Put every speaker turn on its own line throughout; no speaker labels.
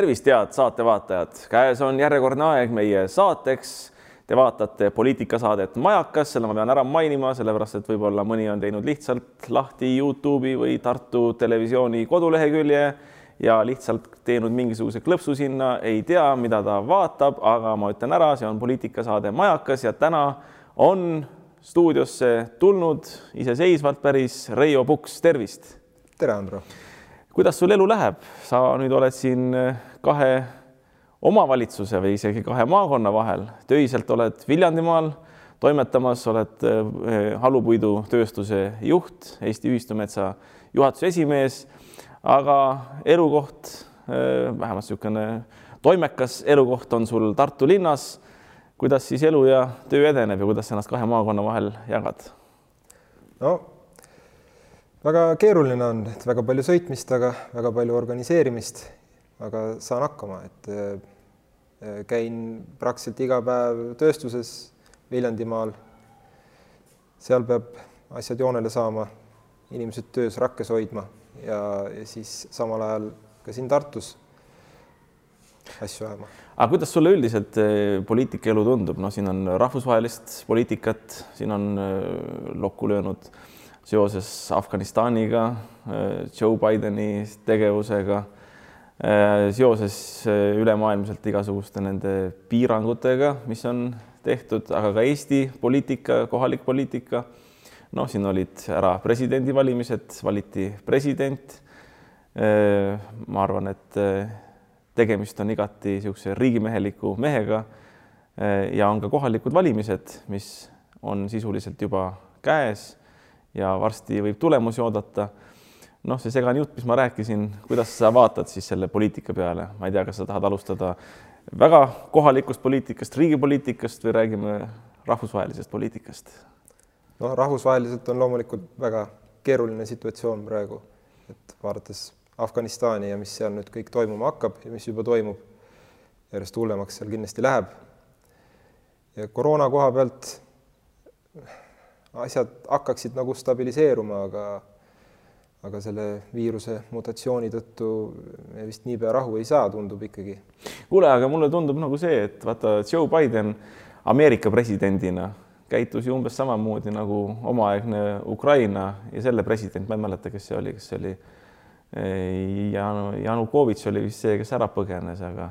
tervist, head saatevaatajad, käes on järjekordne aeg meie saateks. Te vaatate poliitikasaadet Majakas, selle ma pean ära mainima, sellepärast et võib-olla mõni on teinud lihtsalt lahti Youtube'i või Tartu Televisiooni kodulehekülje ja lihtsalt teinud mingisuguse klõpsu sinna, ei tea, mida ta vaatab, aga ma ütlen ära, see on poliitikasaade Majakas ja täna on stuudiosse tulnud iseseisvalt päris Reio Puks, tervist.
tere, Andro
kuidas sul elu läheb, sa nüüd oled siin kahe omavalitsuse või isegi kahe maakonna vahel, töiselt oled Viljandimaal toimetamas, oled eh, halupuidutööstuse juht, Eesti Ühistumetsa juhatuse esimees, aga elukoht, eh, vähemalt niisugune toimekas elukoht on sul Tartu linnas. kuidas siis elu ja töö edeneb ja kuidas sa ennast kahe maakonna vahel jagad?
no väga keeruline on, et väga palju sõitmist, aga väga palju organiseerimist, aga saan hakkama, et äh, käin praktiliselt iga päev tööstuses Viljandimaal. seal peab asjad joonele saama, inimesed töös rakkes hoidma ja, ja siis samal ajal ka siin Tartus asju ajama.
aga kuidas sulle üldiselt äh, poliitikaelu tundub, noh, siin on rahvusvahelist poliitikat, siin on äh, lokku löönud äh, seoses Afganistaniga, äh, Joe Bideni tegevusega, äh, seoses äh, ülemaailmselt igasuguste nende piirangutega, mis on tehtud, aga ka Eesti poliitika, kohalik poliitika. noh, siin olid ära presidendivalimised, valiti president. ma arvan, et tegemist on igati niisuguse riigimeheliku mehega. ja on ka kohalikud valimised, mis on sisuliselt juba käes ja varsti võib tulemusi oodata. Noh, see segane jutt, mis ma rääkisin, kuidas sa vaatad siis selle poliitika peale, ma ei tea, kas sa tahad alustada väga kohalikust poliitikast, riigipoliitikast või räägime rahvusvahelisest poliitikast?
noh, rahvusvaheliselt on loomulikult väga keeruline situatsioon praegu, et vaadates Afganistani ja mis seal nüüd kõik toimuma hakkab ja mis juba toimub, järjest hullemaks seal kindlasti läheb. ja koroona koha pealt asjad hakkaksid nagu stabiliseeruma, aga aga selle viiruse mutatsiooni tõttu me vist niipea rahu ei saa, tundub ikkagi.
kuule, aga mulle tundub nagu see, et vaata, Joe Biden Ameerika presidendina käitus ju umbes samamoodi nagu omaaegne Ukraina ja selle president, ma ei mäleta, kes see oli, kas see oli Janu, Janukovitš oli vist see, kes ära põgenes, aga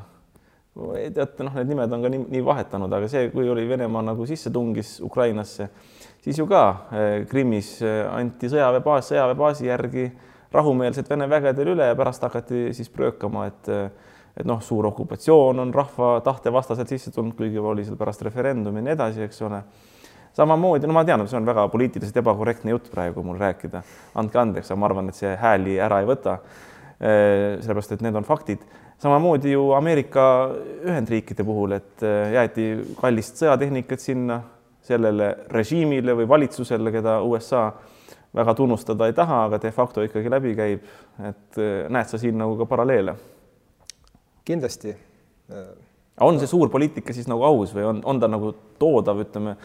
teate, noh, need nimed on ka nii, nii vahetanud, aga see, kui oli Venemaa nagu sisse tungis Ukrainasse siis ju ka eh, Krimmis eh, anti sõjaväebaas sõjaväebaasi järgi rahumeelselt Vene vägedele üle ja pärast hakati siis pröökama, et et noh, suur okupatsioon on rahva tahte vastaselt sisse tulnud, kuigi oli seal pärast referendumi ja nii edasi, eks ole. samamoodi, no ma tean, see on väga poliitiliselt ebakorrektne jutt praegu mul rääkida, andke andeks, aga ma arvan, et see hääli ära ei võta. Eh, sellepärast, et need on faktid. samamoodi ju Ameerika Ühendriikide puhul, et jäeti kallist sõjatehnikat sinna sellele režiimile või valitsusele, keda USA väga tunnustada ei taha, aga de facto ikkagi läbi käib. et eh, näed sa siin nagu ka paralleele?
kindlasti.
on see suur poliitika siis nagu aus või on, on ta nagu toodav, ütleme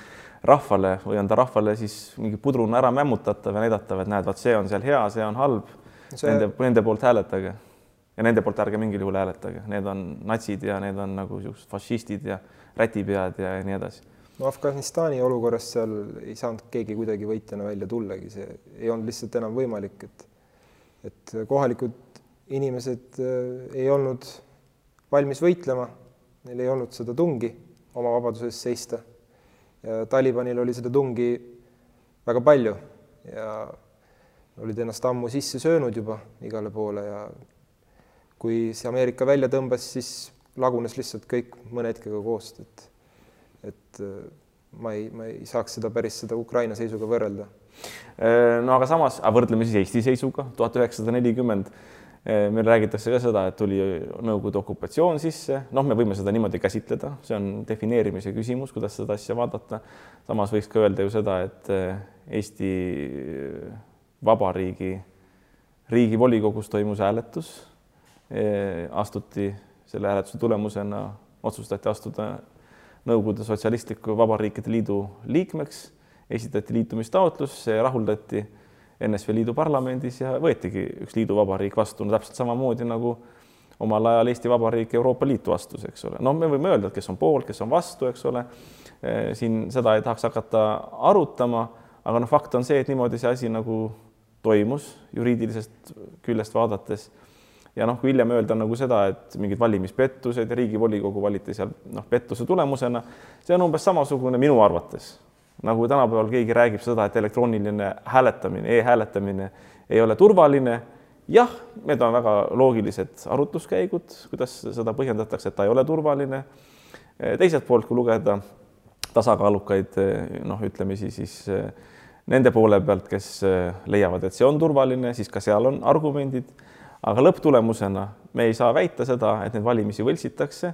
rahvale või on ta rahvale siis mingi pudruna ära mämmutatav ja näidatav, et näed, vaat see on seal hea, see on halb see.... Nende, nende poolt hääletage ja nende poolt ärge mingil juhul hääletage, need on natsid ja need on nagu niisugused fašistid ja rätipead ja nii edasi
no Afganistani olukorras seal ei saanud keegi kuidagi võitjana välja tullagi, see ei olnud lihtsalt enam võimalik, et et kohalikud inimesed äh, ei olnud valmis võitlema, neil ei olnud seda tungi oma vabaduse eest seista. ja Talibanil oli seda tungi väga palju ja olid ennast ammu sisse söönud juba igale poole ja kui see Ameerika välja tõmbas, siis lagunes lihtsalt kõik mõne hetkega koos, et et äh, ma ei, ma ei saaks seda päris seda Ukraina seisuga võrrelda.
Äh, no aga samas, võrdleme siis Eesti seisuga tuhat üheksasada nelikümmend. Äh, meil räägitakse ka seda, et tuli Nõukogude okupatsioon sisse, noh, me võime seda niimoodi käsitleda, see on defineerimise küsimus, kuidas seda asja vaadata. samas võiks ka öelda ju seda, et Eesti Vabariigi riigivolikogus toimus hääletus. astuti selle hääletuse tulemusena, otsustati astuda Nõukogude Sotsialistliku Vabariikide Liidu liikmeks, esitati liitumistaotlus, see rahuldati NSV Liidu parlamendis ja võetigi üks liiduvabariik vastu, no täpselt samamoodi nagu omal ajal Eesti Vabariik Euroopa Liitu astus, eks ole. noh, me võime öelda, et kes on poolt, kes on vastu, eks ole. siin seda ei tahaks hakata arutama, aga noh, fakt on see, et niimoodi see asi nagu toimus juriidilisest küljest vaadates. Ja noh, kui hiljem öelda nagu seda, et mingid valimispettused ja Riigivolikogu valiti seal noh, pettuse tulemusena, see on umbes samasugune minu arvates, nagu tänapäeval keegi räägib seda, et elektrooniline hääletamine e, e-hääletamine ei ole turvaline jah, need on väga loogilised arutluskäigud, kuidas seda põhjendatakse, et ta ei ole turvaline. teiselt poolt, kui lugeda tasakaalukaid noh, ütlemisi siis nende poole pealt, kes leiavad, et see on turvaline, siis ka seal on argumendid. Aga lõpptulemusena me ei saa väita seda, et neid valimisi võltsitakse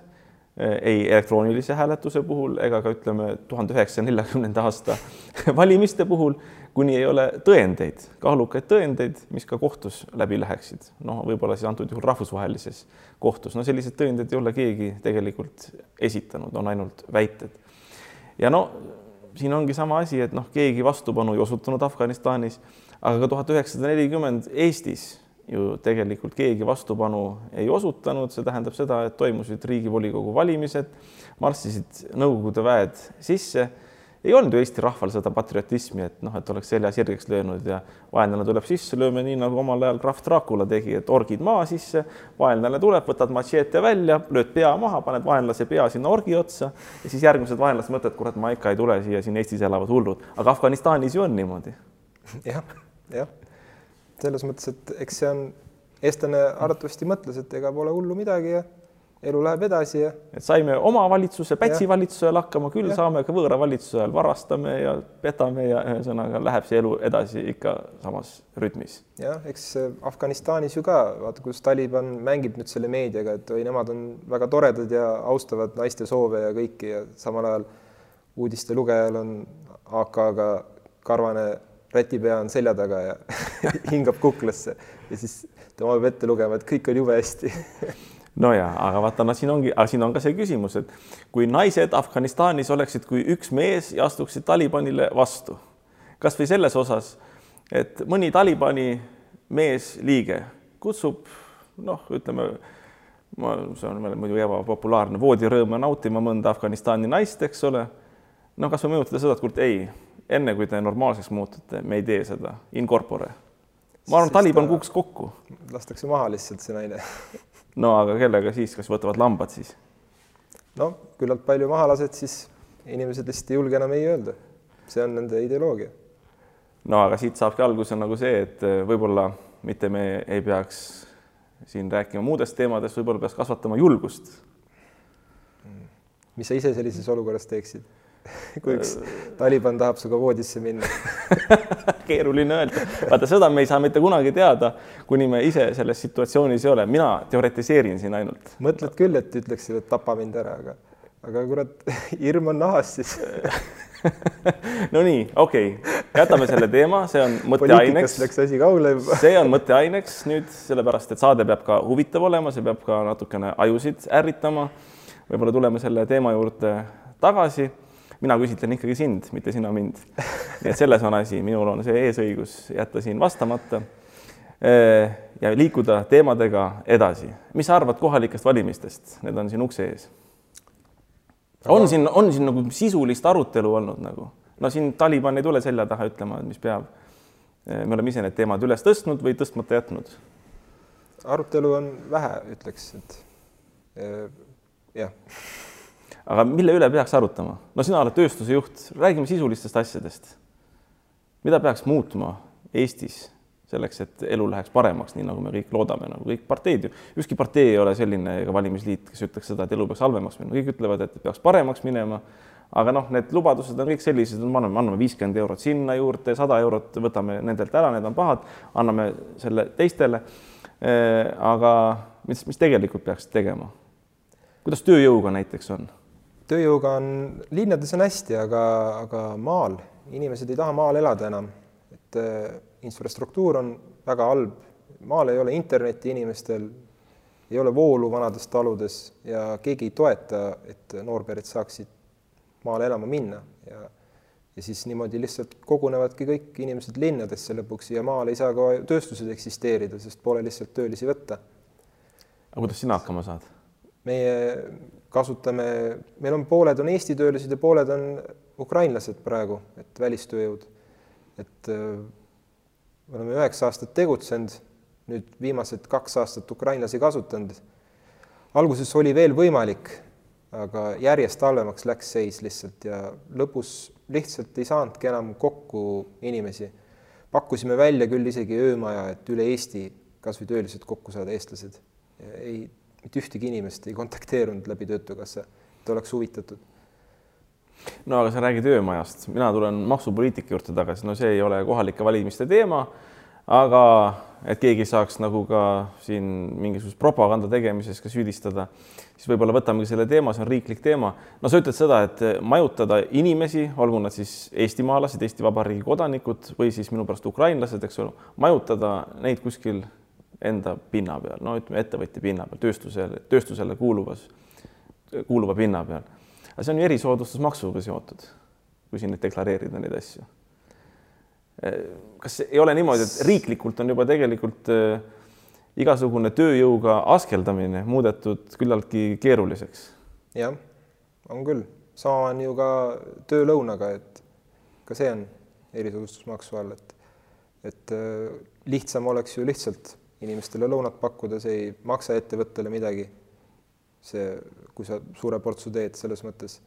ei elektroonilise hääletuse puhul ega ka ütleme tuhande üheksasaja neljakümnenda aasta valimiste puhul kuni ei ole tõendeid, kaalukaid tõendeid, mis ka kohtus läbi läheksid. noh, võib-olla siis antud juhul rahvusvahelises kohtus, no selliseid tõendeid ei ole keegi tegelikult esitanud, on ainult väited. ja no siin ongi sama asi, et noh, keegi vastupanu ei osutanud Afganistanis, aga ka tuhat üheksasada nelikümmend Eestis ju tegelikult keegi vastupanu ei osutanud, see tähendab seda, et toimusid Riigivolikogu valimised, marssisid Nõukogude väed sisse. Ei olnud ju Eesti rahval seda patriotismi, et noh, et oleks selja sirgeks löönud ja vaenlane tuleb sisse, lööme nii nagu omal ajal krahv Dracula tegi, et orgid maa sisse, vaenlane tuleb, võtad matšeete välja, lööd pea maha, paned vaenlase pea sinna orgi otsa ja siis järgmised vaenlased mõtlevad, kurat, ma ikka ei tule siia, siin Eestis elavad hullud, aga Afganistanis ju on niimoodi.
Ja,. jah, jah, selles mõttes, et eks see on, eestlane arvatavasti mõtles, et ega pole hullu midagi ja elu läheb edasi ja.
et saime oma valitsuse, Pätsi ja. valitsuse ajal hakkama, küll saame ka võõra valitsuse ajal, varastame ja petame ja ühesõnaga läheb see elu edasi ikka samas rütmis.
jah, eks Afganistanis ju ka vaata, kus Taliban mängib nüüd selle meediaga, et oi, nemad on väga toredad ja austavad naiste soove ja kõiki ja samal ajal uudiste lugejal on AK-ga karvane rätipea on selja taga ja hingab kuklasse ja siis tema peab ette lugema, et kõik on jube hästi
no ja, aga vaata, no siin ongi, siin on ka see küsimus, et kui naised Afganistanis oleksid kui üks mees ja astuksid Talibanile vastu, kasvõi selles osas, et mõni Talibani meesliige kutsub noh, ütleme, ma, see on muidu ebapopulaarne, voodirõõme nautima mõnda Afganistani naist, eks ole. no kas või mõjutada seda, et kurat ei, enne kui te normaalseks muutute, me ei tee seda in corpore. ma arvan, Taliban ta... kukuks kokku.
lastakse maha lihtsalt see naine
no aga kellega siis, kas võtavad lambad siis?
no küllalt palju maha lased, siis inimesed lihtsalt ei julge enam ei öelda. see on nende ideoloogia.
no aga siit saabki alguse nagu see, et äh, võib-olla mitte me ei peaks siin rääkima muudest teemadest, võib-olla peaks kasvatama julgust.
mis sa ise sellises olukorras teeksid? kui üks Taliban tahab sinuga voodisse minna
keeruline öelda, vaata seda me ei saa mitte kunagi teada, kuni me ise selles situatsioonis ei ole, mina teoretiseerin siin ainult.
mõtled küll, et ütleksid, et tapa mind ära, aga, aga kurat, hirm on nahas siis
Nonii, okei okay., jätame selle teema, see on mõtteaineks.
läks asi kaugele juba
see on mõtteaineks nüüd, sellepärast et saade peab ka huvitav olema, see peab ka natukene ajusid ärritama. võib-olla tuleme selle teema juurde tagasi mina küsitlen ikkagi sind, mitte sina mind. nii et selles on asi, minul on see eesõigus jätta siin vastamata ja liikuda teemadega edasi. mis sa arvad kohalikest valimistest, need on siin ukse ees? on siin, on siin nagu sisulist arutelu olnud nagu? no siin Taliban ei tule selja taha ütlema, et mis peab. me oleme ise need teemad üles tõstnud või tõstmata jätnud.
arutelu on vähe, ütleks, et jah
aga mille üle peaks arutama? no sina oled tööstuse juht, räägime sisulistest asjadest. mida peaks muutma Eestis selleks, et elu läheks paremaks, nii nagu me kõik loodame, nagu kõik parteid ju, ükski partei ei ole selline ega valimisliit, kes ütleks seda, et elu peaks halvemaks minema, kõik ütlevad, et peaks paremaks minema. aga noh, need lubadused on kõik sellised, me anname, anname viiskümmend eurot sinna juurde, sada eurot võtame nendelt ära, need on pahad, anname selle teistele. aga mis, mis tegelikult peaks tegema? kuidas tööjõuga näiteks on?
Tööjõuga on, linnades on hästi, aga, aga maal, inimesed ei taha maal elada enam, et äh, infrastruktuur on väga halb, maal ei ole internetti inimestel, ei ole voolu vanades taludes ja keegi ei toeta, et noorpered saaksid maale elama minna ja ja siis niimoodi lihtsalt kogunevadki kõik inimesed linnadesse lõpuks ja maal ei saa ka tööstused eksisteerida, sest pole lihtsalt töölisi võtta.
aga kuidas sina hakkama saad?
Meie kasutame, meil on pooled on Eesti töölised ja pooled on ukrainlased praegu, et välistööjõud. et äh, me oleme üheksa aastat tegutsenud, nüüd viimased kaks aastat ukrainlasi kasutanud. alguses oli veel võimalik, aga järjest halvemaks läks seis lihtsalt ja lõpus lihtsalt ei saanudki enam kokku inimesi. pakkusime välja küll isegi öömaja, et üle Eesti kasvõi töölised kokku saada, eestlased. ei, mitte ühtegi inimest ei kontakteerunud läbi Töötukassa, et oleks huvitatud.
no aga sa räägid öömajast, mina tulen maksupoliitika juurde tagasi, no see ei ole kohalike valimiste teema, aga et keegi saaks nagu ka siin mingisugust propaganda tegemises ka süüdistada, siis võib-olla võtamegi selle teema, see on riiklik teema. no sa ütled seda, et majutada inimesi, olgu nad siis eestimaalased, Eesti Vabariigi kodanikud või siis minu pärast ukrainlased, eks ole, majutada neid kuskil enda pinna peal, no ütleme ettevõtja pinna peal, tööstusele, tööstusele kuuluvas, kuuluva pinna peal. aga see on ju erisoodustusmaksuga seotud, kui siin nüüd deklareerida neid asju. kas ei ole niimoodi, et riiklikult on juba tegelikult äh, igasugune tööjõuga askeldamine muudetud küllaltki keeruliseks?
jah, on küll, sama on ju ka töölõunaga, et ka see on erisoodustusmaksu all, et et äh, lihtsam oleks ju lihtsalt inimestele lõunat pakkuda, see ei maksa ettevõttele midagi. see, kui sa suure portsu teed selles mõttes.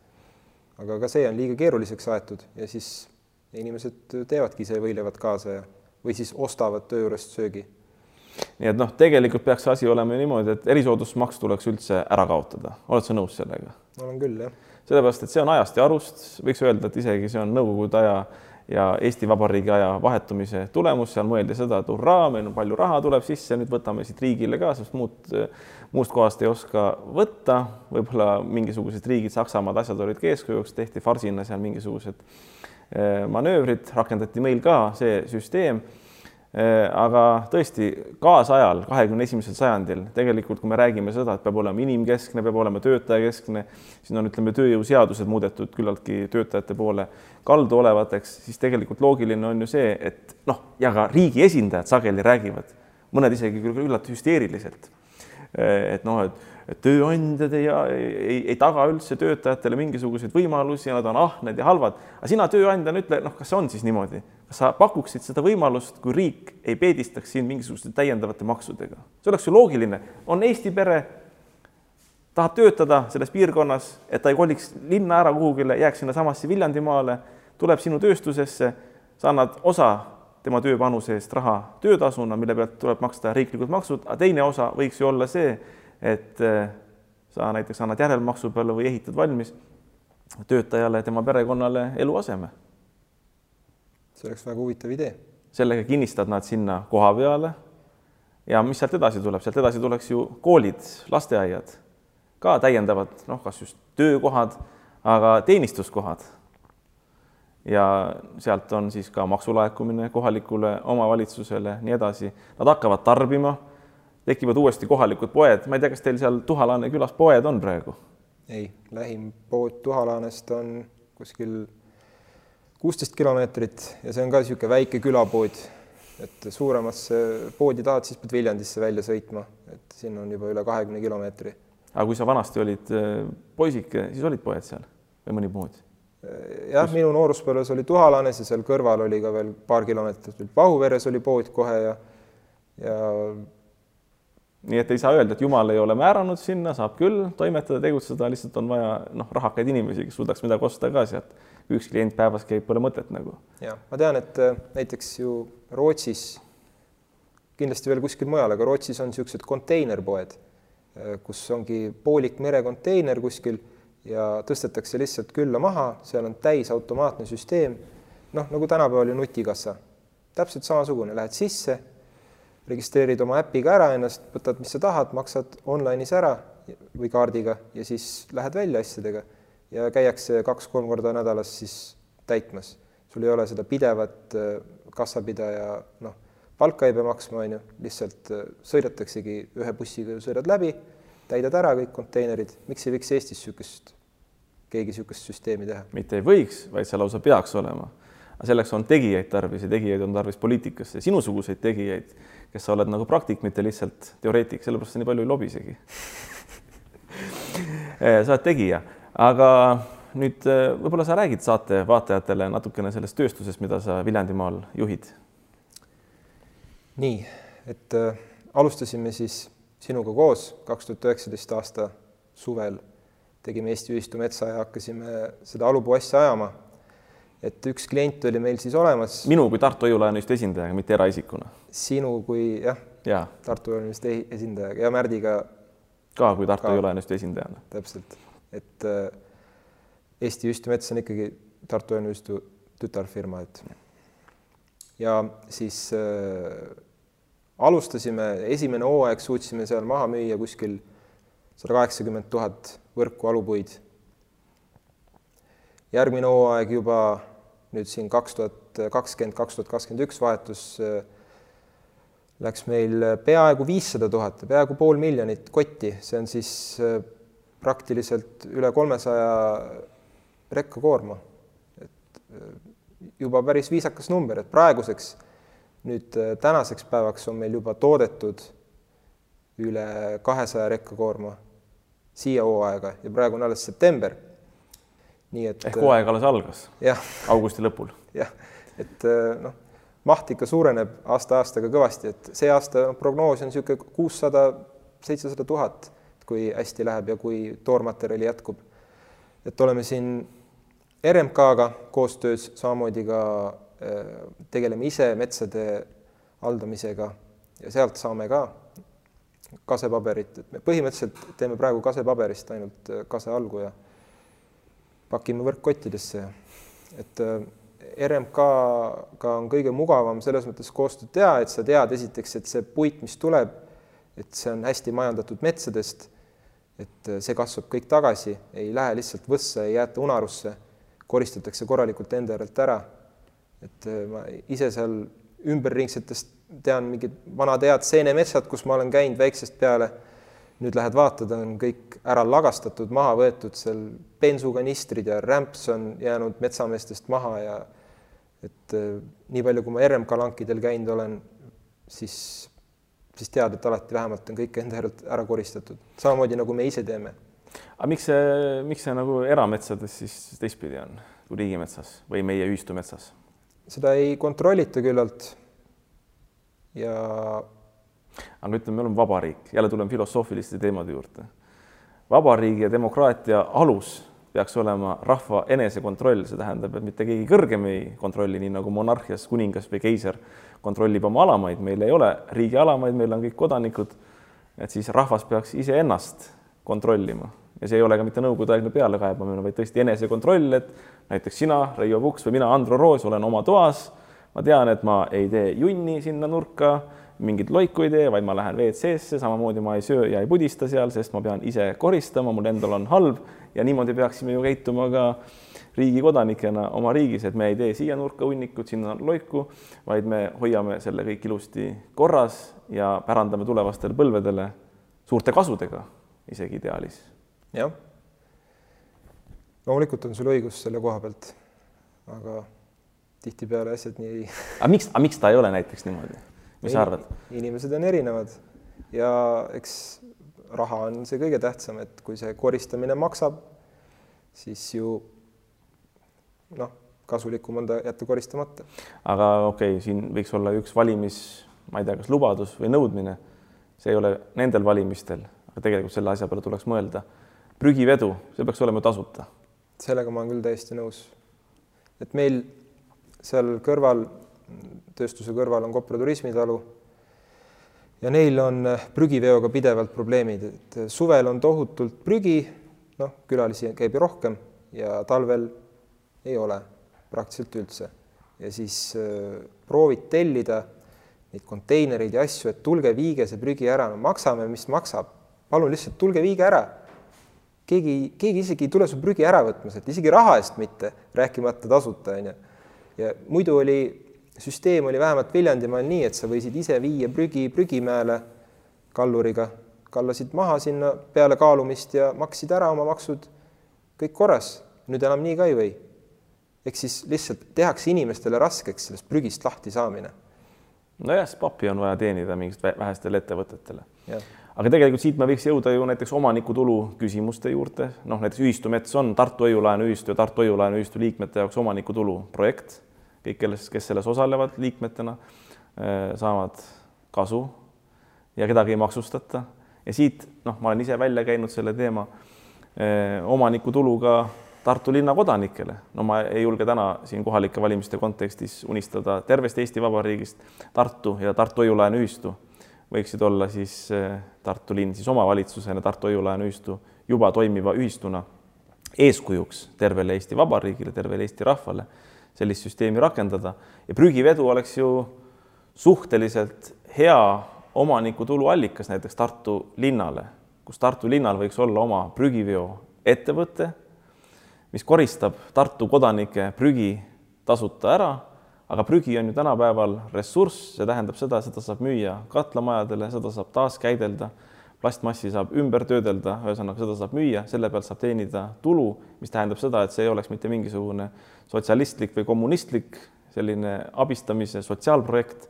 aga ka see on liiga keeruliseks aetud ja siis inimesed teevadki ise võileivad kaasa ja, või siis ostavad töö juurest söögi.
nii et noh, tegelikult peaks asi olema niimoodi, et erisoodustusmaks tuleks üldse ära kaotada, oled sa nõus sellega?
olen küll, jah.
sellepärast, et see on ajast ja arust, võiks öelda, et isegi see on Nõukogude aja ja Eesti Vabariigi aja vahetumise tulemus, seal mõeldi seda, et hurraa, meil on palju raha tuleb sisse, nüüd võtame siit riigile ka, sest muud, muust kohast ei oska võtta. võib-olla mingisugused riigid, Saksamaad, asjad olid ka eeskujuks, tehti farsina seal mingisugused eh, manöövrid, rakendati meil ka see süsteem aga tõesti, kaasajal, kahekümne esimesel sajandil tegelikult, kui me räägime seda, et peab olema inimkeskne, peab olema töötajakeskne, siin on, ütleme, tööjõuseadused muudetud küllaltki töötajate poole kaldu olevateks, siis tegelikult loogiline on ju see, et noh, ja ka riigi esindajad sageli räägivad, mõned isegi küll üllalt hüsteeriliselt. Äh, et noh, et tööandjad ei, ei, ei taga üldse töötajatele mingisuguseid võimalusi ja nad on ahned ja halvad. aga sina tööandjana ütle, noh, kas see on siis niimoodi, kas sa pakuksid seda võimalust, kui riik ei peedistaks sind mingisuguste täiendavate maksudega? see oleks ju loogiline, on Eesti pere, tahab töötada selles piirkonnas, et ta ei koliks linna ära kuhugile, jääks sinnasamasse Viljandimaale, tuleb sinu tööstusesse, sa annad osa tema tööpanuse eest raha töötasuna, mille pealt tuleb maksta riiklikud maksud, aga teine osa võiks ju olla see, et eh, sa näiteks annad järelmaksu peale või ehitad valmis töötajale, tema perekonnale eluaseme.
see oleks väga huvitav idee.
sellega kinnistad nad sinna koha peale. ja mis sealt edasi tuleb, sealt edasi tuleks ju koolid, lasteaiad, ka täiendavad, noh, kas just töökohad, aga teenistuskohad. ja sealt on siis ka maksulaekumine kohalikule omavalitsusele, nii edasi, nad hakkavad tarbima tekivad uuesti kohalikud poed, ma ei tea, kas teil seal Tuhalaane külas poed on praegu?
ei, lähim pood Tuhalaanest on kuskil kuusteist kilomeetrit ja see on ka niisugune väike külapood, et suuremasse poodi tahad, siis pead Viljandisse välja sõitma, et siin on juba üle kahekümne kilomeetri.
aga kui sa vanasti olid äh, poisike, siis olid poed seal või mõni pood?
jah, minu nooruspõlves oli Tuhalaanes ja seal kõrval oli ka veel paar kilomeetrit, Pahuveres oli pood kohe ja ja
nii et ei saa öelda, et jumal ei ole määranud sinna, saab küll toimetada, tegutseda, lihtsalt on vaja noh, rahakaid inimesi, kes suudaks midagi osta ka sealt. üks klient päevas käib, pole mõtet nagu.
ja ma tean, et äh, näiteks ju Rootsis, kindlasti veel kuskil mujal, aga Rootsis on niisugused konteinerpoed, äh, kus ongi poolik merekonteiner kuskil ja tõstetakse lihtsalt külla maha, seal on täisautomaatne süsteem. noh, nagu tänapäeval ju nutikassa, täpselt samasugune, lähed sisse registreerid oma äpiga ära ennast, võtad, mis sa tahad, maksad online'is ära või kaardiga ja siis lähed välja asjadega ja käiakse kaks-kolm korda nädalas siis täitmas. sul ei ole seda pidevat äh, kassapidaja, noh, palka ei pea maksma, on ju, lihtsalt äh, sõidetaksegi ühe bussiga, sõidad läbi, täidad ära kõik konteinerid, miks ei võiks Eestis niisugust, keegi niisugust süsteemi teha?
mitte ei võiks, vaid see lausa peaks olema selleks on tegijaid tarvis ja tegijaid on tarvis poliitikasse, sinusuguseid tegijaid, kes sa oled nagu praktik, mitte lihtsalt teoreetik, sellepärast sa nii palju ei lobisegi sa oled tegija, aga nüüd äh, võib-olla sa räägid saate vaatajatele natukene sellest tööstusest, mida sa Viljandimaal juhid?
nii, et äh, alustasime siis sinuga koos kaks tuhat üheksateist aasta suvel tegime Eesti Ühistu metsa ja hakkasime seda alupuu asja ajama. Et üks klient oli meil siis olemas.
minu kui Tartu Hoiu-laenuühistu esindajaga, mitte eraisikuna.
sinu kui jah
ja.,
Tartu Hoiu-laenuühistu esindajaga ja Märdiga.
ka kui Tartu Hoiu-laenuühistu esindajana.
täpselt, et äh, Eesti Ühistumets on ikkagi Tartu Ühistu tütarfirma, et ja siis äh, alustasime, esimene hooaeg suutsime seal maha müüa kuskil sada kaheksakümmend tuhat võrku alupuid. järgmine hooaeg juba nüüd siin kaks tuhat kakskümmend, kaks tuhat kakskümmend üks vahetus äh, läks meil peaaegu viissada tuhat, peaaegu pool miljonit kotti, see on siis äh, praktiliselt üle kolmesaja rekkakoorma. et äh, juba päris viisakas number, et praeguseks nüüd äh, tänaseks päevaks on meil juba toodetud üle kahesaja rekkakoorma siia hooaega ja praegu on alles september.
Nii et ehk hooaeg alles algas? augusti lõpul?
jah, et äh, noh, maht ikka suureneb aasta-aastaga kõvasti, et see aasta no, prognoos on niisugune kuussada, seitsesada tuhat, kui hästi läheb ja kui toormaterjali jätkub. et oleme siin RMK-ga koostöös samamoodi ka äh, tegeleme ise metsade haldamisega ja sealt saame ka kasepaberit, et me põhimõtteliselt teeme praegu kasepaberist ainult äh, kasealgu ja pakime võrkkottidesse. et äh, RMK-ga on kõige mugavam selles mõttes koostööd teha, et sa tead esiteks, et see puit, mis tuleb, et see on hästi majandatud metsadest, et see kasvab kõik tagasi, ei lähe lihtsalt võssa, ei jäeta unarusse koristatakse korralikult enda järelt ära. et äh, ma ise seal ümberringsetest tean mingid vanad head seenemetsad, kus ma olen käinud väiksest peale. Nüüd lähed vaatad, on kõik ära lagastatud, maha võetud, seal bensukanistrid ja rämps on jäänud metsameestest maha ja et äh, nii palju, kui ma RMK lankidel käinud olen, siis, siis tead, et alati vähemalt on kõik enda järelt ära koristatud, samamoodi nagu me ise teeme
aga miks see, miks see nagu erametsades siis teistpidi on kui riigimetsas või meie ühistu metsas?
seda ei kontrollita küllalt. ja.
Aga ütleme, me oleme vabariik, jälle tuleme filosoofiliste teemade juurde. vabariigi ja demokraatia alus peaks olema rahva enesekontroll, see tähendab, et mitte keegi kõrgem ei kontrolli, nii nagu monarhias kuningas või keiser kontrollib oma alamaid, meil ei ole riigi alamaid, meil on kõik kodanikud. et siis rahvas peaks iseennast kontrollima ja see ei ole ka mitte nõukogudeaegne pealekaebamine, vaid tõesti enesekontroll, et näiteks sina, Reivo Puks või mina, Andro Roos, olen oma toas. ma tean, et ma ei tee junni sinna nurka, mingit loiku ei tee, vaid ma lähen WC-sse, samamoodi ma ei söö ja ei pudista seal, sest ma pean ise koristama, mul endal on halb ja niimoodi peaksime ju käituma ka riigi kodanikena oma riigis, et me ei tee siia nurka hunnikut, sinna loiku, vaid me hoiame selle kõik ilusti korras ja pärandame tulevastele põlvedele suurte kasudega isegi ideaalis.
jah. loomulikult on sul õigus selle koha pealt, aga tihtipeale asjad nii ei.
aga miks, aga miks ta ei ole näiteks niimoodi, mis sa arvad?
inimesed on erinevad ja eks raha on see kõige tähtsam, et kui see koristamine maksab, siis ju noh, kasulikum on ta jätta koristamata.
aga okei okay,, siin võiks olla üks valimis, ma ei tea, kas lubadus või nõudmine. see ei ole nendel valimistel aga tegelikult selle asja peale tuleks mõelda. prügivedu, see peaks olema tasuta.
sellega ma olen küll täiesti nõus. et meil seal kõrval, tööstuse kõrval on Kopra turismitalu ja neil on prügiveoga pidevalt probleemid, et suvel on tohutult prügi, noh, külalisi käib ju rohkem ja talvel ei ole praktiliselt üldse. ja siis äh, proovid tellida neid konteinereid ja asju, et tulge, viige see prügi ära, no maksame, mis maksab palun lihtsalt tulge, viige ära. keegi, keegi isegi ei tule su prügi ära võtma sealt, isegi raha eest mitte, rääkimata tasuta, onju. ja muidu oli, süsteem oli vähemalt Viljandimaal nii, et sa võisid ise viia prügi prügimäele kalluriga, kallasid maha sinna peale kaalumist ja maksid ära oma maksud, kõik korras. nüüd enam nii ka ei või. ehk siis lihtsalt tehakse inimestele raskeks sellest prügist lahti saamine.
nojah, siis pappi on vaja teenida mingist vähestele ettevõtetele. aga tegelikult siit me võiks jõuda ju näiteks omanikutulu küsimuste juurde, noh näiteks ühistumets on Tartu Hoiu-laenuühistu ja Tartu Hoiu-laenuühistu liikmete jaoks omanikutulu projekt, kõik, kelles, kes selles osalevad liikmetena, eh, saavad kasu ja kedagi ei maksustata ja siit noh, ma olen ise välja käinud selle teema eh, omanikutulu ka Tartu linna kodanikele. no ma ei julge täna siin kohalike valimiste kontekstis unistada tervest Eesti Vabariigist. Tartu ja Tartu Hoiu-laenuühistu võiksid olla siis eh, Tartu linn siis omavalitsusena, Tartu Hoiu-laenuühistu juba toimiva ühistuna eeskujuks tervele Eesti Vabariigile, tervele Eesti rahvale sellist süsteemi rakendada. Ja prügivedu oleks ju suhteliselt hea omanikutulu allikas näiteks Tartu linnale, kus Tartu linnal võiks olla oma prügiveo-ettevõte, mis koristab Tartu kodanike prügi tasuta ära, aga prügi on ju tänapäeval ressurss, see tähendab seda, seda saab müüa katlamajadele, seda saab taaskäidelda, plastmassi saab ümber töödelda, ühesõnaga seda saab müüa, selle pealt saab teenida tulu, mis tähendab seda, et see ei oleks mitte mingisugune sotsialistlik või kommunistlik selline abistamise sotsiaalprojekt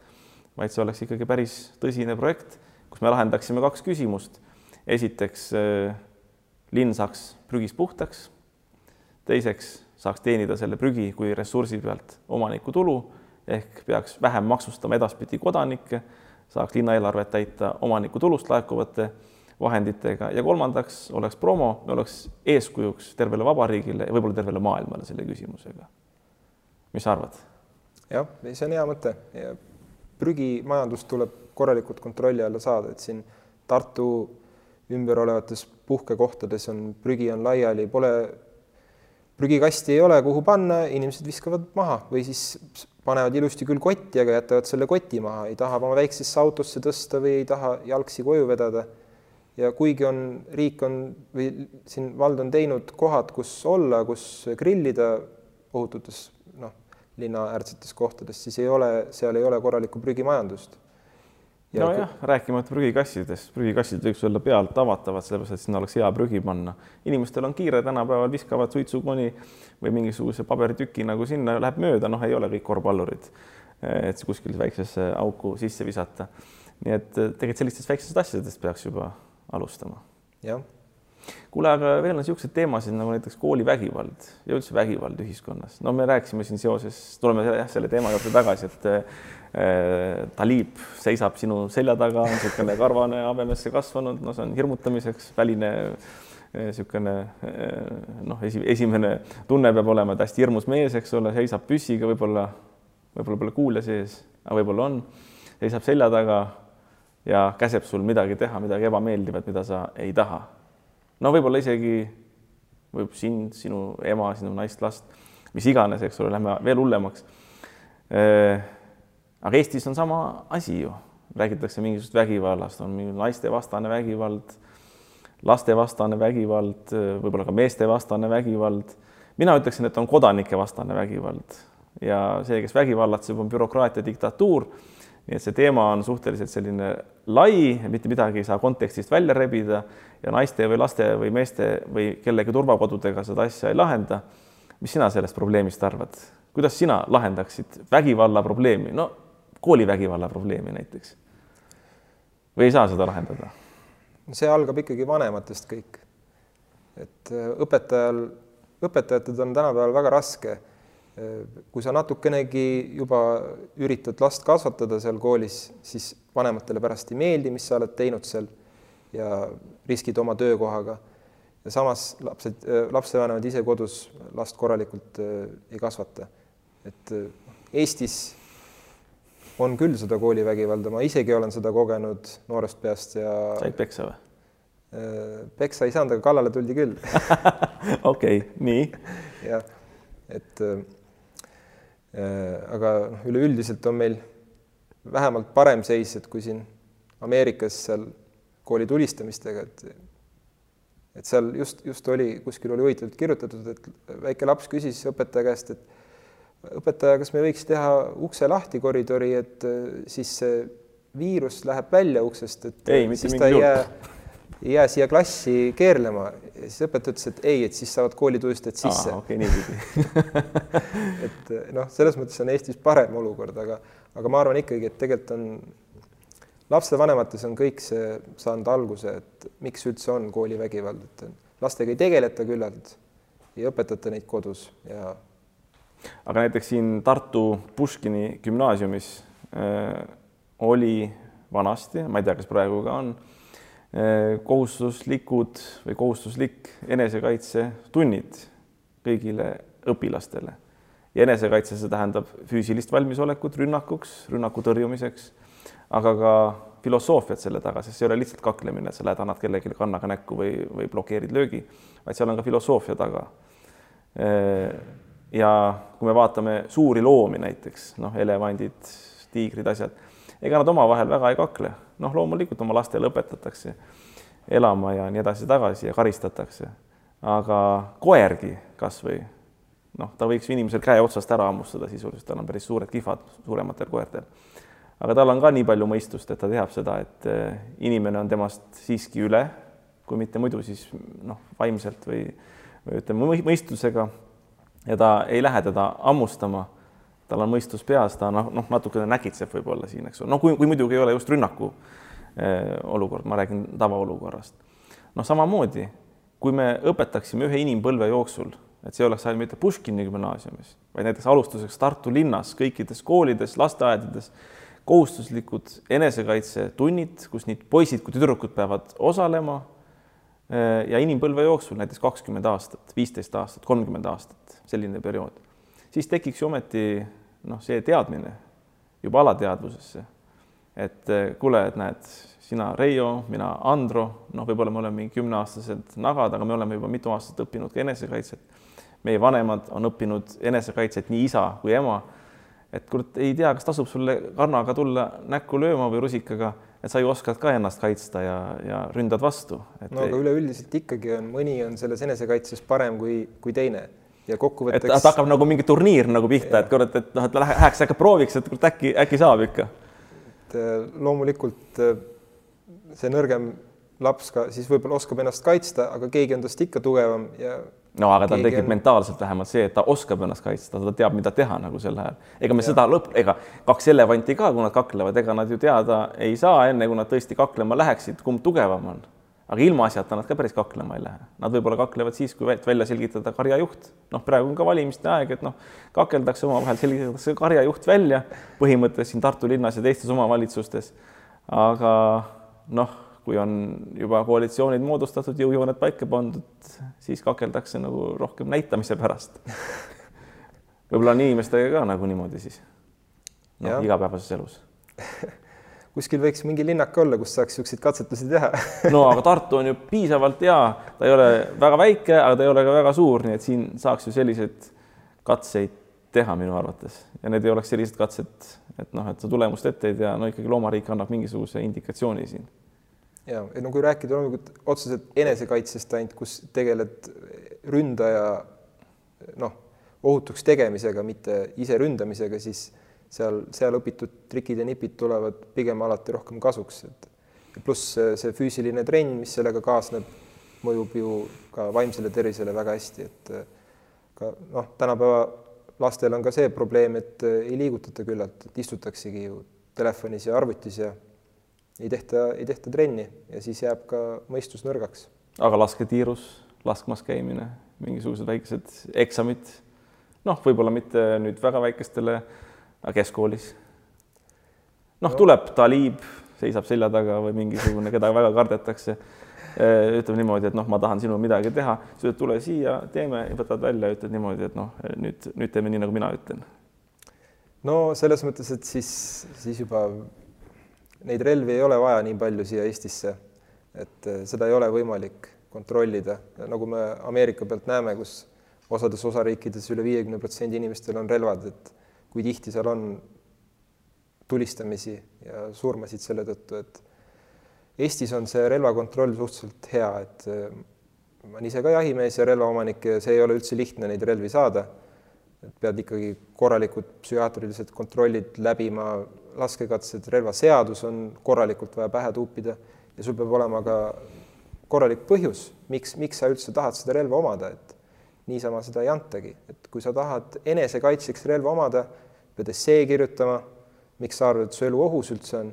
vaid see oleks ikkagi päris tõsine projekt, kus me lahendaksime kaks küsimust. esiteks, äh, linn saaks prügist puhtaks. teiseks saaks teenida selle prügi kui ressursi pealt omaniku tulu ehk peaks vähem maksustama edaspidi kodanikke, saaks linnaeelarvet täita omaniku tulust laekuvate vahenditega ja kolmandaks oleks promo, oleks eeskujuks tervele vabariigile ja võib-olla tervele maailmale selle küsimusega. mis sa arvad?
jah, see on hea mõte ja prügimajandus tuleb korralikult kontrolli alla saada, et siin Tartu ümber olevates puhkekohtades on prügi on laiali, pole, prügikasti ei ole, kuhu panna, inimesed viskavad maha või siis panevad ilusti küll kotti, aga jätavad selle koti maha, ei taha oma väiksesse autosse tõsta või ei taha jalgsi koju vedada. ja kuigi on, riik on või siin vald on teinud kohad, kus olla, kus grillida ohututes linnaäärsetes kohtades, siis ei ole, seal ei ole korralikku prügimajandust.
Nojah, rääkimata prügikassidest, prügikassid võiks olla pealt avatavad, sellepärast et sinna oleks hea prügi panna. inimestel on kiire, tänapäeval viskavad suitsukoni või mingisuguse paberitüki nagu sinna läheb mööda, noh, ei ole kõik korvpallurid, et kuskil väiksesse auku sisse visata. nii et tegelikult sellistest väikestest asjadest peaks juba alustama.
jah
kuule, aga veel on niisuguseid teemasid nagu näiteks koolivägivald ja üldse vägivald ühiskonnas. no me rääkisime siin seoses, tuleme jah, selle teema juurde tagasi, et äh, Talib seisab sinu selja taga, on niisugune karvane habemesse kasvanud, no see on hirmutamiseks, väline niisugune noh, esi, esimene tunne peab olema, et hästi hirmus mees, eks ole, seisab püssiga, võib-olla, võib-olla pole kuulja sees, aga võib-olla on, seisab selja taga ja käseb sul midagi teha, midagi ebameeldivat, mida sa ei taha no võib-olla isegi võib sind, sinu ema, sinu naist, last, mis iganes, eks ole, lähme veel hullemaks. Aga Eestis on sama asi ju, räägitakse mingisugusest vägivallast, on mingi naistevastane vägivald, lastevastane vägivald, võib-olla ka meestevastane vägivald. mina ütleksin, et on kodanikevastane vägivald. Ja see, kes vägivallatseb, on bürokraatia diktatuur. Nii et see teema on suhteliselt selline lai, mitte midagi ei saa kontekstist välja rebida ja naiste või laste või meeste või kellegi turvakodudega seda asja ei lahenda. mis sina sellest probleemist arvad, kuidas sina lahendaksid vägivalla probleemi, no koolivägivalla probleemi näiteks? või ei saa seda lahendada?
see algab ikkagi vanematest kõik. et äh, õpetajal, õpetajatel on tänapäeval väga raske kui sa natukenegi juba üritad last kasvatada seal koolis, siis vanematele pärast ei meeldi, mis sa oled teinud seal ja riskid oma töökohaga. ja samas lapsed, lapsevanemad ise kodus last korralikult äh, ei kasvata. et äh, Eestis on küll seda koolivägivalda, ma isegi olen seda kogenud noorest peast ja.
said peksa või?
Äh, peksa ei saanud, aga kallale tuldi küll.
okei, nii.
jah, et Äh, aga noh, üleüldiselt on meil vähemalt parem seis, et kui siin Ameerikas seal kooli tulistamistega, et et seal just, just oli, kuskil oli huvitavalt kirjutatud, et väike laps küsis õpetaja käest, et õpetaja, kas me võiks teha ukse lahti koridori, et äh, siis see viirus läheb välja uksest, et
ei,
siis ta ei jää, ei jää siia klassi keerlema. ja siis õpetaja ütles, et ei, et siis saavad koolituristid sisse.
okei okay,, niipidi
et noh, selles mõttes on Eestis parem olukord, aga, aga ma arvan ikkagi, et tegelikult on lapsevanemates on kõik see saanud alguse, et miks üldse on koolivägivald, et lastega ei tegeleta küllalt, ei õpetata neid kodus ja.
Aga näiteks siin Tartu Puškini gümnaasiumis äh, oli vanasti, ma ei tea, kas praegu ka on Eh, kohustuslikud või kohustuslik enesekaitsetunnid kõigile õpilastele ja enesekaitse, see tähendab füüsilist valmisolekut rünnakuks, rünnaku tõrjumiseks, aga ka filosoofiat selle taga, sest see ei ole lihtsalt kaklemine, et sa lähed, annad kellelegi kannaga näkku või, või blokeerid löögi, vaid seal on ka filosoofia taga. Ja kui me vaatame suuri loomi näiteks, noh, elevandid, tiigrid, asjad, ega nad omavahel väga ei kakle noh, loomulikult oma lastele õpetatakse elama ja nii edasi-tagasi ja karistatakse, aga koergi kasvõi noh, ta võiks inimesel käe otsast ära hammustada sisuliselt, tal on päris suured kihvad suurematel koertel. aga tal on ka nii palju mõistust, et ta teab seda, et eh, inimene on temast siiski üle, kui mitte muidu, siis noh, vaimselt või, või ütleme mõistusega. Ja ta ei lähe teda hammustama tal on mõistus peas, ta noh, noh, natukene näkitseb võib-olla siin, eks ole, no kui, kui muidugi ei ole just rünnaku eh, olukord, ma räägin tavaolukorrast. noh, samamoodi, kui me õpetaksime ühe inimpõlve jooksul, et see oleks ainult mitte Puškini gümnaasiumis, vaid näiteks alustuseks Tartu linnas kõikides koolides, lasteaedades kohustuslikud enesekaitsetunnid, kus nii poisid kui tüdrukud peavad osalema ja inimpõlve jooksul näiteks kakskümmend aastat, viisteist aastat, kolmkümmend aastat, selline periood siis tekiks ju ometi noh, see teadmine juba alateadvusesse, et eh, kuule, et näed, sina Reio, mina Andro, noh, võib-olla me oleme mingi kümneaastased nagad, aga me oleme juba mitu aastat õppinud ka enesekaitset. meie vanemad on õppinud enesekaitset, nii isa kui ema. Et kurat, ei tea, kas tasub sulle kannaga tulla näkku lööma või rusikaga, et sa ju oskad ka ennast kaitsta ja, ja ründad vastu.
no aga üleüldiselt ikkagi on, mõni on selles enesekaitses parem kui, kui teine ja kokkuvõtteks.
et hakkab nagu mingi turniir nagu pihta, et kurat, et noh, et läheks äkki prooviks, et kurat äkki, äkki saab ikka.
et äh, loomulikult äh, see nõrgem laps ka siis võib-olla oskab ennast kaitsta, aga keegi on tast ikka tugevam ja.
No aga tal tekib on... mentaalselt vähemalt see, et ta oskab ennast kaitsta, ta teab, mida teha nagu sel ajal. ega me ja. seda lõpp, ega kaks elevanti ka, kui nad kaklevad, ega nad ju teada ei saa, enne kui nad tõesti kaklema läheksid, kumb tugevam on aga ilmaasjata nad ka päris kaklema ei lähe, nad võib-olla kaklevad siis, kui välja selgitada karjajuht. noh, praegu on ka valimiste aeg, et noh, kakeldakse omavahel, selgitatakse karjajuht välja põhimõtteliselt siin Tartu linnas ja teistes omavalitsustes. aga noh, kui on juba koalitsioonid moodustatud, jõujooned paika pandud, siis kakeldakse nagu rohkem näitamise pärast. Võib-olla on inimestega ka nagu niimoodi siis no, igapäevases elus.
Kuskil võiks mingi linnak olla, kus saaks niisuguseid katsetusi teha.
No aga Tartu on ju piisavalt hea, ta ei ole väga väike, aga ta ei ole ka väga suur, nii et siin saaks ju selliseid katseid teha minu arvates. Ja need ei oleks sellised katsed, et noh, et sa tulemust ette ei tea, no ikkagi loomariik annab mingisuguse indikatsiooni siin.
Ja no kui rääkida loomulikult otseselt enesekaitsest ainult, kus tegeled ründaja noh, ohutuks tegemisega, mitte ise ründamisega, siis seal, seal õpitud trikid ja nipid tulevad pigem alati rohkem kasuks, et pluss see füüsiline trenn, mis sellega kaasneb, mõjub ju ka vaimsele tervisele väga hästi, et ka noh, tänapäeva lastel on ka see probleem, et ei liigutata küllalt, et istutaksegi ju telefonis ja arvutis ja ei tehta, ei tehta trenni ja siis jääb ka mõistus nõrgaks.
aga lasketiirus, laskmas käimine, mingisugused väikesed eksamid, noh, võib-olla mitte nüüd väga väikestele keskkoolis. noh no., tuleb Talib, seisab selja taga või mingisugune, keda väga kardetakse. Äh, ütleb niimoodi, et noh, ma tahan sinul midagi teha, siis ütled, tule siia, teeme, võtad välja, ütled niimoodi, et noh, nüüd, nüüd teeme nii, nagu mina ütlen.
no selles mõttes, et siis, siis juba neid relvi ei ole vaja nii palju siia Eestisse, et äh, seda ei ole võimalik kontrollida, nagu me Ameerika pealt näeme, kus osades osariikides üle viiekümne protsendi inimestel on relvad, et kui tihti seal on tulistamisi ja surmasid selle tõttu, et Eestis on see relvakontroll suhteliselt hea, et äh, ma olen ise ka jahimees ja relvaomanik ja see ei ole üldse lihtne neid relvi saada. et pead ikkagi korralikud psühhiaatrilised kontrollid läbima, laskekatsed, relvaseadus on korralikult vaja pähe tuupida ja sul peab olema ka korralik põhjus, miks, miks sa üldse tahad seda relva omada, et niisama seda ei antagi, et kui sa tahad enesekaitseks relva omada, pead essee kirjutama, miks sa arvad, et su elu ohus üldse on,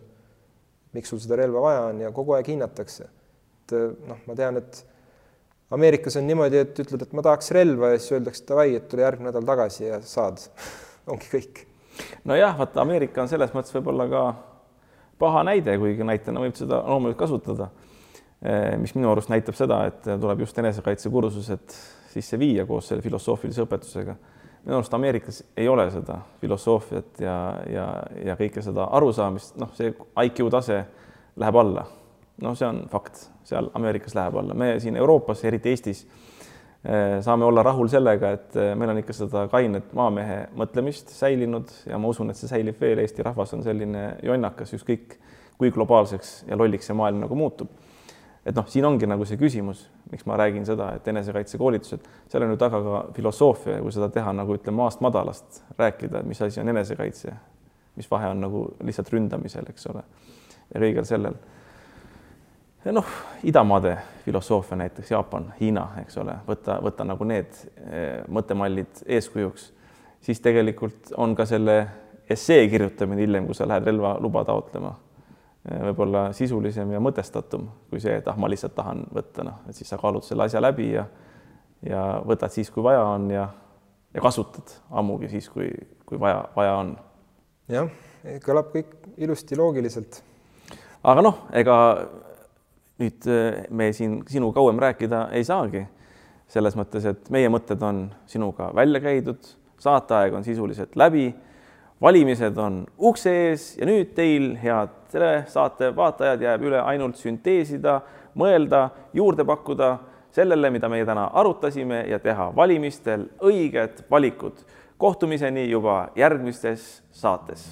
miks sul seda relva vaja on ja kogu aeg hinnatakse. et noh, ma tean, et Ameerikas on niimoodi, et ütled, et ma tahaks relva ja siis öeldakse davai, et tule järgmine nädal tagasi ja saad ongi kõik.
Nojah, vaata Ameerika on selles mõttes võib-olla ka paha näide, kuigi näitena võib seda loomulikult kasutada. Eh, mis minu arust näitab seda, et tuleb just enesekaitsekursused sisse viia koos selle filosoofilise õpetusega. minu arust Ameerikas ei ole seda filosoofiat ja, ja, ja kõike seda arusaamist, noh, see IQ tase läheb alla. no see on fakt, seal Ameerikas läheb alla, me siin Euroopas, eriti Eestis saame olla rahul sellega, et eh, meil on ikka seda kainet maamehe mõtlemist säilinud ja ma usun, et see säilib veel, Eesti rahvas on selline jonnakas, ükskõik kui globaalseks ja lolliks see maailm nagu muutub et noh, siin ongi nagu see küsimus, miks ma räägin seda, et enesekaitsekoolitused, seal on ju taga ka filosoofia ja kui seda teha nagu ütleme maast madalast, rääkida, mis asi on enesekaitse, mis vahe on nagu lihtsalt ründamisel, eks ole, ja kõigel sellel. Noh, idamaade filosoofia näiteks Jaapan, Hiina, eks ole, võtta, võtta nagu need eh, mõttemallid eeskujuks, siis tegelikult on ka selle essee kirjutamine hiljem, kui sa lähed relvaluba taotlema võib-olla sisulisem ja mõtestatum kui see, et ah, ma lihtsalt tahan võtta, noh, et siis sa kaalud selle asja läbi ja ja võtad siis, kui vaja on ja, ja kasutad ammugi siis, kui, kui vaja, vaja on.
jah, kõlab kõik ilusti loogiliselt.
aga noh, ega nüüd eh, me siin sinu kauem rääkida ei saagi. selles mõttes, et meie mõtted on sinuga välja käidud, saateaeg on sisuliselt läbi valimised on ukse ees ja nüüd teil, head telesaate vaatajad, jääb üle ainult sünteesida, mõelda, juurde pakkuda sellele, mida meie täna arutasime ja teha valimistel õiged valikud. kohtumiseni juba järgmistes saates